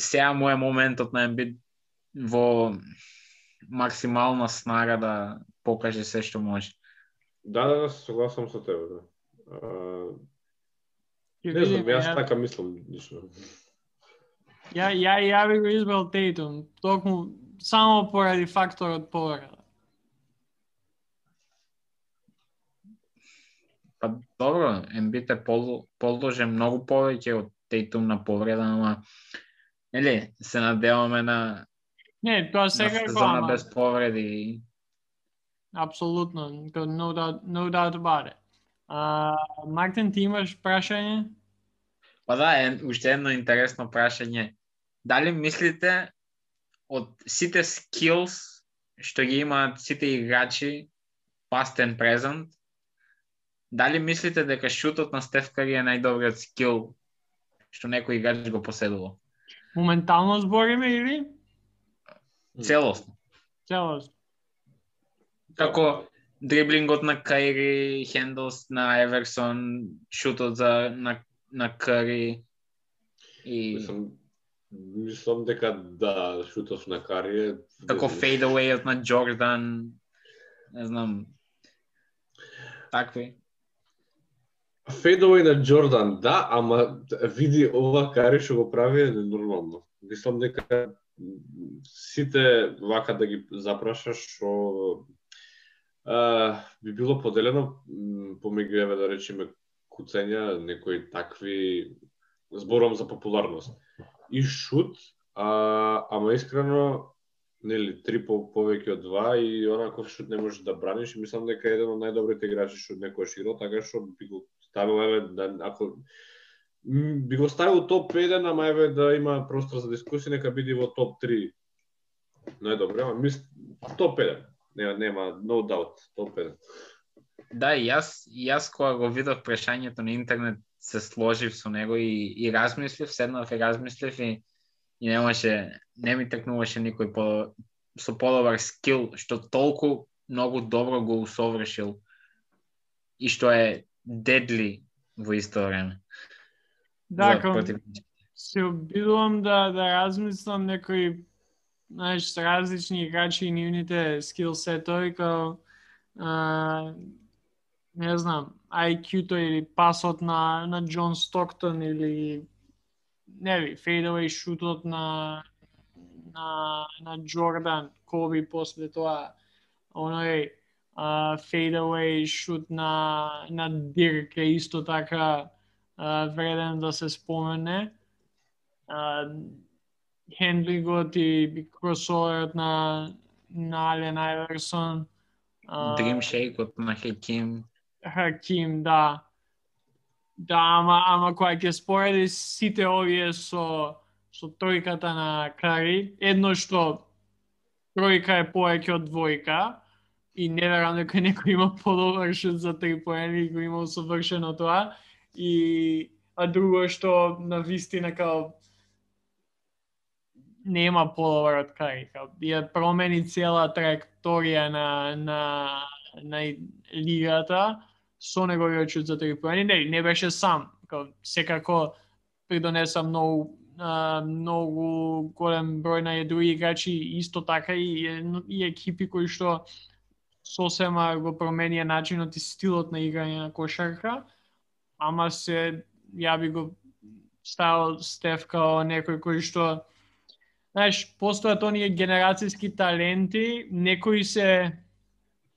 сега му е моментот на Ембит во максимална снага да покаже се што може. Да, да, да, се согласам со тебе, да. А, не знам, јас ја- така мислам лично. Ја, ја, ја би го избрал Тейтум, токму само поради факторот повреда. Па добро, Ембит е пол, подложен многу повеќе од Тейтум на повреда, ама нели се надеваме на, Не, тоа сега е сезона ама, без повреди. апсолутно, no doubt, no doubt about it. А, Мартин, ти имаш прашање? Па да, е уште едно интересно прашање. Дали мислите од сите skills што ги имаат сите играчи past and present, дали мислите дека шутот на Стеф Кари е најдобриот скил што некој играч го поседува? Моментално збориме или Целосно. целост? Како дриблингот на Кайри, хендлс на Еверсон, шутот за на на Кари и Мислам, мислам дека да, шутов на Кари е... како фейдауејот на Джордан, не знам. Такви. Федовај на Джордан, да, ама види ова Кари што го прави е ненормално. Мислам дека сите вака да ги запрашаш што би било поделено помеѓу еве да речеме куцења, некои такви зборам за популарност. И шут, а, ама искрено нели три по повеќе од два и онаков шут не можеш да браниш и мислам дека е еден од најдобрите играчи што некој широ, така што би го ставил еве да ако би го ставил топ 1, ама еве да има простор за дискусија, нека биде во топ 3. Најдобро, ама мис топ 1. Нема нема no doubt, топ 1. Да, и јас, јас кога го видов прашањето на интернет се сложив со него и, и размислив, седнав и размислив и, и немаше, не ми тркнуваше никој по, со подобар скил, што толку многу добро го усовршил и што е дедли во исто време. Да, се обидувам да, да размислам некои знаеш, различни играчи и нивните скил сетови, као а, не знам, IQ-то или пасот на, на Джон Стоктон или не ви, фейдавей шутот на на, на Джордан, Коби после тоа, оној а, фейдавей шут на, на Дирк е исто така а, вреден да се спомене. А, хендлингот и кросоверот на на Ален Айверсон. Shake-от на Хеким. Хаким, да. Да, ама, ама кога ќе спореди сите овие со, со тројката на Кари, едно што тројка е повеќе од двојка, и не верам дека некој има подобар шут за три поени и го има усовршено тоа, и а друго што на вистина као нема подобар од Кари. Ја промени цела траекторија на, на, на лигата со неговиот шут за три поени. Не, не беше сам. Као, секако придонеса многу а, многу голем број на други играчи, исто така и, и екипи кои што сосема го променија начинот и стилот на играње на кошарка, ама се ја би го ставил Стеф као некој кој што знаеш, постојат оние генерацијски таленти, некои се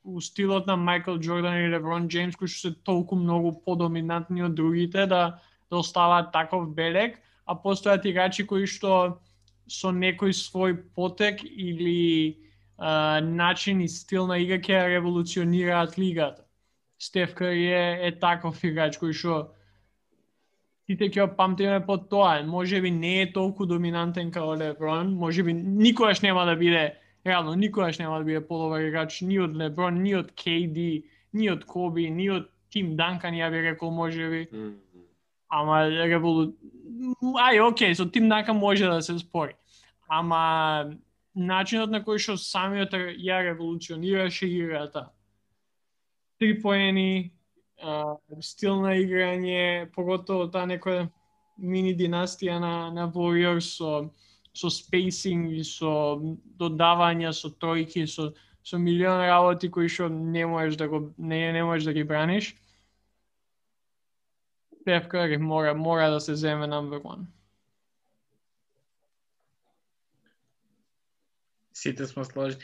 у стилот на Майкл Джордан и Леброн Джеймс кои што се толку многу подоминантни од другите да да оставаат таков белег, а постојат играчи кои што со некој свој потек или а, начин и стил на игра ќе револуционираат лигата. Стеф Кари е, е таков играч кој што сите ќе памтиме по тоа. Може би не е толку доминантен како Леброн, може би никогаш нема да биде реално никогаш нема да биде подобар играч ни од Леброн, ни од KD, ни од Коби, ни од Тим Данкан, ја би рекол може би. Mm -hmm. Ама револу... Ај, окей, со Тим Данкан може да се спори. Ама начинот на кој што самиот ја револуционираше играта. Три поени, стил на играње, поготово таа некоја мини династија на, на Warriors со, со спейсинг и со додавања, со тројки, со, со милион работи кои што не можеш да го не, не можеш да ги браниш. Стеф Кари мора мора да се земе number one. Сите сме сложни.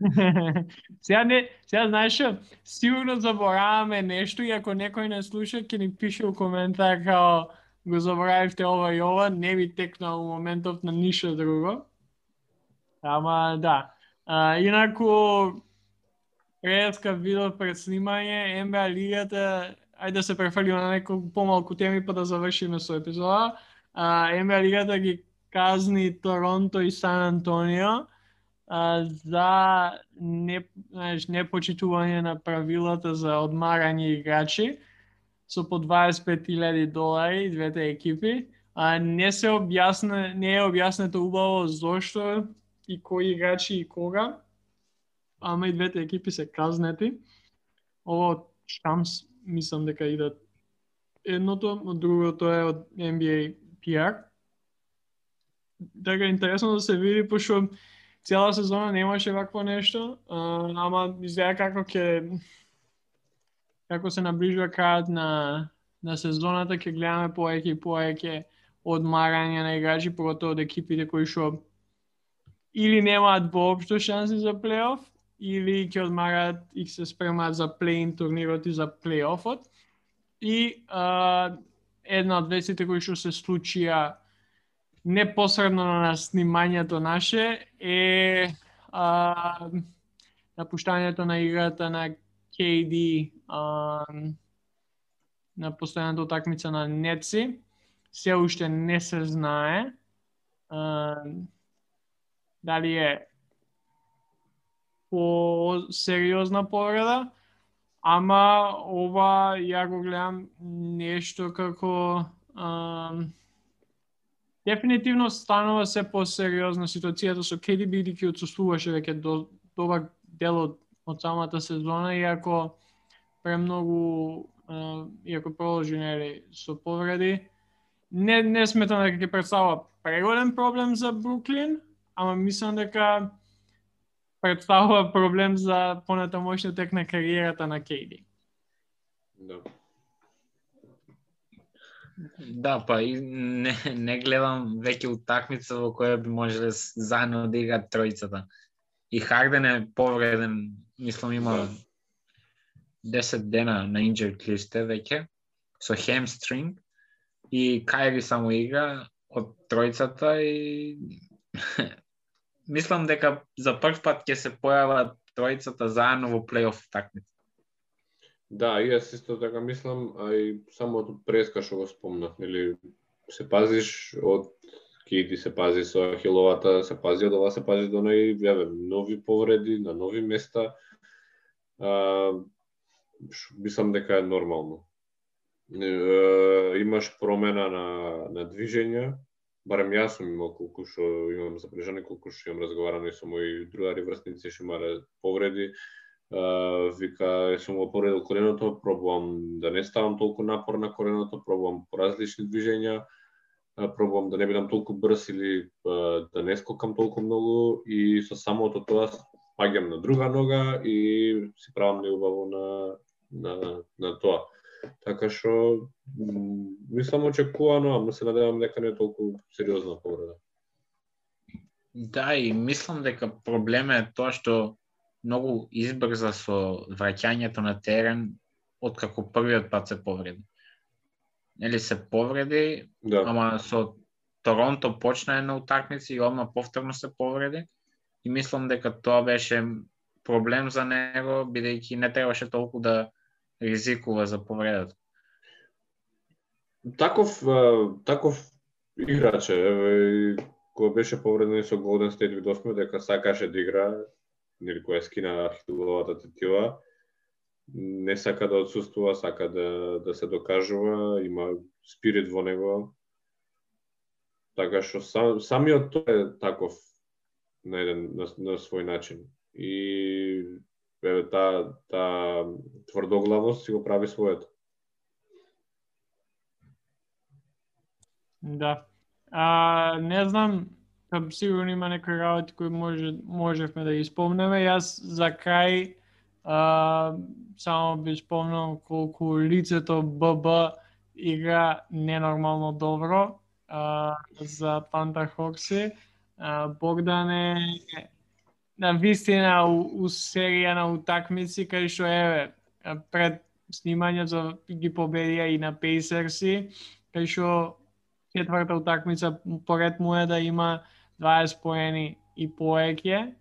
[laughs] сега не, сега знаеш, сигурно забораваме нешто и ако некој не слуша, ќе ни пише у коментар као го заборавивте ова и ова, не би текнал моментов на ништо друго. Ама да. А, инаку, Реска видов пред снимање, НБА лигата, ајде да се префрлиме на некој помалку теми па да завршиме со епизода. А, НБА лигата ги казни Торонто и Сан Антонио а, за не, знаеш, непочитување на правилата за одмарање играчи со по 25.000 долари двете екипи. А не се објасна, не е објаснето убаво зошто и кои играчи и кога. Ама и двете екипи се казнети. Ово шамс мислам дека идат едното, од другото е од NBA PR. Така интересно да се види, пошто цела сезона немаше вакво нешто, а, ама изгледа како ќе како се наближува крајот на на сезоната ќе гледаме повеќе и повеќе одмарање на играчи, поготово од екипите кои што или немаат воопшто шанси за плейоф, или ќе одмараат и се спремаат за плейн турнирот и за плейофот. И а, една од вестите кои што се случија непосредно на снимањето наше е а, напуштањето на играта на KD а, на постојаната утакмица на Неци. Се уште не се знае а, дали е по сериозна повреда, ама ова ја го гледам нешто како а, Дефинитивно станува се посериозна ситуацијата со KD бидејќи отсуствуваше веќе до добар дел од, од самата сезона, иако премногу иако продолжи нели со повреди. Не не сметам дека ќе представува преголем проблем за Бруклин, ама мислам дека представува проблем за понатамошниот тек на кариерата на Кейди. Да. Да, па и не, не гледам веќе утакмица во која би можеле заедно да играат тројцата. И Харден е повреден, мислам има 10 да. дена на injured листе веќе, со хемстринг, и Кайри само игра од тројцата и [laughs] мислам дека за прв пат ќе се појават тројцата заедно во плейоф такмица. Да, и јас исто така мислам, а и само од преска што го спомнав, нели се пазиш од Киди се пази со хиловата, се пази од ова, се пази до нај, јаве, нови повреди на нови места. А, мислам дека е нормално. Е, имаш промена на, на движење, барем јас сум имал колку што имам запрежани, колку што имам разговарано и со мои другари врсници што имале повреди. Вика, сум го повредил коленото, пробувам да не ставам толку напор на коленото, пробувам по различни движења, пробувам да не бидам толку брз или да не скокам толку многу и со самото тоа паѓам на друга нога и си правам неубаво на, на, на тоа. Така што мислам очекувано, ама се надевам дека не е толку сериозна повреда. Да, и мислам дека проблемот е тоа што многу избрза со враќањето на терен откако првиот пат се повреди. Нели се повреди, Да. ама со Торонто почна една утакмица и одма повторно се повреди. И мислам дека тоа беше проблем за него, бидејќи не требаше толку да ризикува за повредата. Таков таков играч е, кога беше повреден со Golden State видовме дека сакаше да игра, нели која скина ахиловата тетива, не сака да отсутствува, сака да да се докажува, има спирит во него. Така што сам, самиот тој е таков на еден на, на свој начин. И еве та, та тврдоглавост си го прави своето. Да. А, не знам, сигурно има некои работи кои може, можевме да ги спомнеме. Јас за крај а, само би спомнал колку лицето ББ игра ненормално добро а, за Панта Хокси. А, Богдан е на вистина у, у серија на утакмици кај што еве пред снимањето ги победија и на Пейсерси, кај што четврта утакмица поред му е да има 20 поени и поеќе.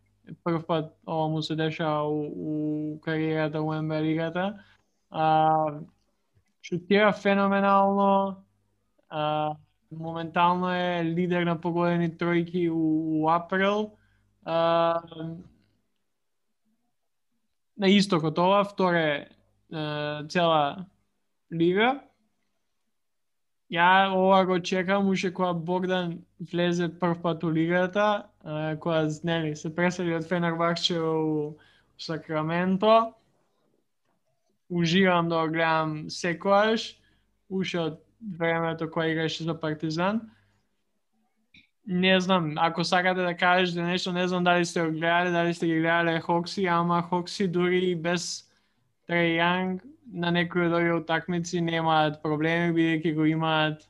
Прв пат ова му се дешава у, у кариерата у НБА лигата. А, шутира феноменално. А, моментално е лидер на погодени тројки у, у април. А, на истокот ова, вторе е, цела лига. Ја ова го чекам уште кога Богдан влезе прв пат у лигата, кога нели се пресели од Фенербахче у Сакраменто. Уживам да го гледам секојаш, уште од времето кога играше за Партизан. Не знам, ако сакате да кажете нешто, не знам дали сте го гледале, дали сте ги гледале Хокси, ама Хокси дури и без Трей Јанг на некои од овие утакмици немаат проблеми, бидејќи го имаат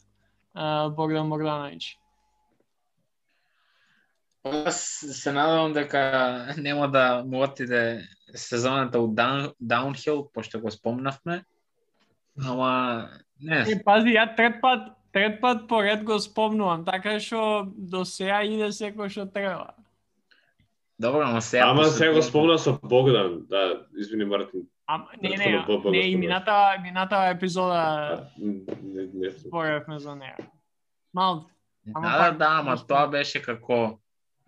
а, Богдан Богдановиќ. Јас се надевам дека нема да му отиде сезоната у даун, даунхил, пошто го спомнавме. Ама не, Е, пази, ја трет пат, трет пат поред го спомнувам, така што до сега иде секој што треба. добро, ама сега Ама сега го спомна со Богдан, да, извини Мартин. Ама не, не, не, и спомнав. минатава, минатава епизода А, не, не, споревме за неа. Мал, Ама Да, пак, да, да, ама тоа беше како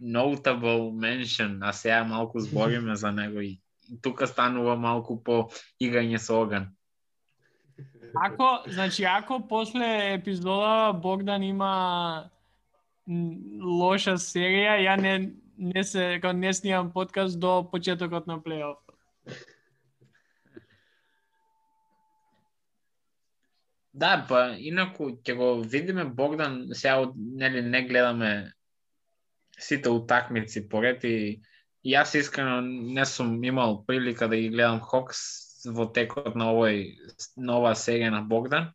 notable mention, а сега малку збориме за него и и тука станува малку по играње со оган. Ако, значи, ако после епизода Богдан има лоша серија, ја не, не се, не снимам подкаст до почетокот на плейоф. Да, па инаку ќе го видиме Богдан, сега од- нели не гледаме сите утакмици поред и и јас искрено не сум имал прилика да ги гледам Хокс во текот на овој нова серија на Богдан.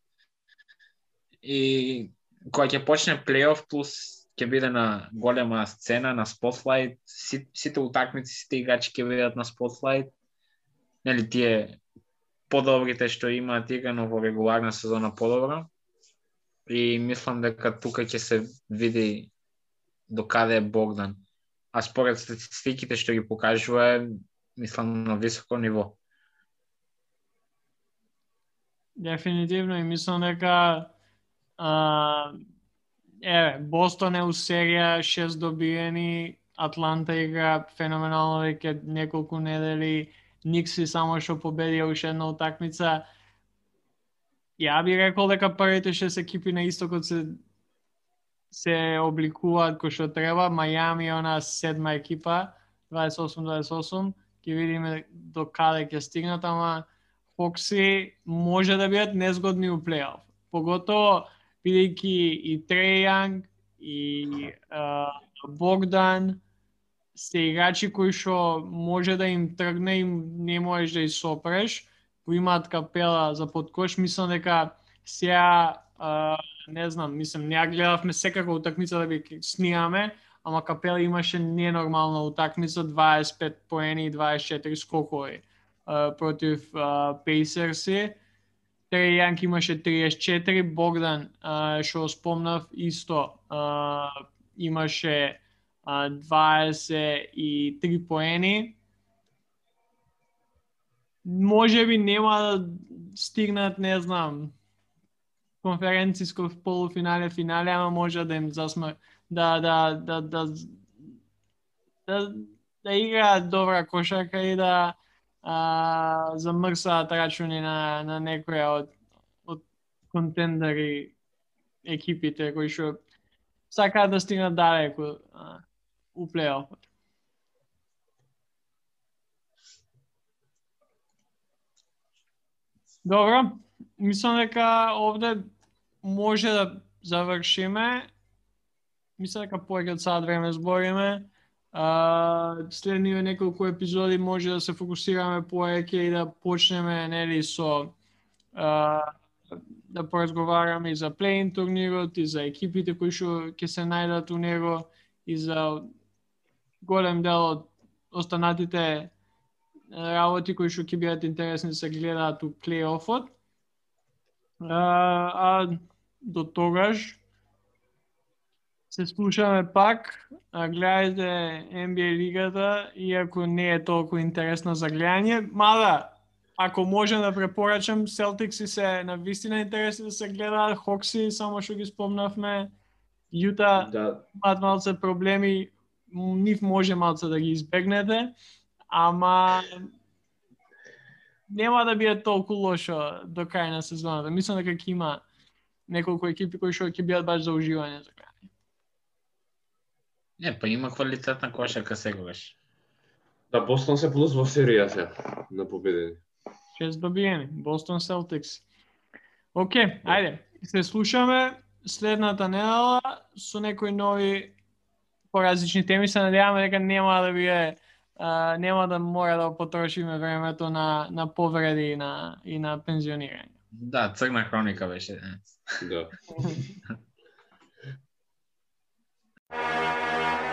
И кога ќе почне плейоф плюс ќе биде на голема сцена на спотлайт, сите утакмици, сите играчи ќе бидат на спотлайт. Нели тие подобрите што имаат играно во регуларна сезона подобро. И мислам дека тука ќе се види до каде е Богдан. А според статистиките што ги покажува е, мислам, на високо ниво. Дефинитивно и мислам дека а, Бостон е у серија 6 добиени, Атланта игра феноменално веќе неколку недели, Никси само што победија уште една утакмица. Ја би рекол дека првите шест екипи на истокот се се обликуваат кој што треба. Мајами е она седма екипа, 28-28. Ќе видиме до каде ќе стигнат, ама Хокси може да бидат незгодни у плейоф. Поготово бидејќи и Трејанг и uh, Богдан се играчи кои што може да им тргне и не можеш да ја сопреш. Кои имаат капела за подкош, мислам дека сега а, не знам, мислам, не гледавме секако утакмица да би снимаме, ама Капела имаше ненормална утакмица, 25 поени и 24 скокови а, против Пейсерси. Треј Јанк имаше 34, Богдан, што спомнав, исто а, имаше 23 поени. Може би нема да стигнат, не знам, конференциско полуфинале, финале, ама може да им засма да да да да да, да играат добра кошарка и да а, замрсаат рачуни на на некоја од од контендери екипите кои што сакаат да стигнат далеку а, у плейофот. Добро, мислам дека овде може да завршиме. Мислам дека повеќе од сад време збориме. Uh, следниве неколку епизоди може да се фокусираме повеќе и да почнеме нели со uh, да поразговараме и за плейн турнирот и за екипите кои што ќе се најдат у него и за голем дел од останатите работи кои што ќе бидат интересни да се гледаат у плейофот. А, а до тогаш се слушаме пак, а гледајте NBA лигата, иако не е толку интересно за гледање, мада ако можем да препорачам, Celtics се на вистина интересни да се гледаат, Хокси, само што ги спомнавме, Јута Да, имаат малце проблеми, нив може малце да ги избегнете, ама нема да биде толку лошо до крај на сезоната. Мислам дека ќе има неколку екипи кои што ќе бидат баш за уживање за гледање. Не, па има квалитетна кошарка секогаш. да Бостон се плюс во серија се на победени. Шест добиени, Бостон Celtics. Океј, ајде, се слушаме следната недела со некои нови поразлични теми. Се надеваме дека нема да биде а, нема да мора да потрошиме времето на на повреди и на и на пензионирање. Да, црна хроника беше. Да. [laughs] [laughs] [laughs]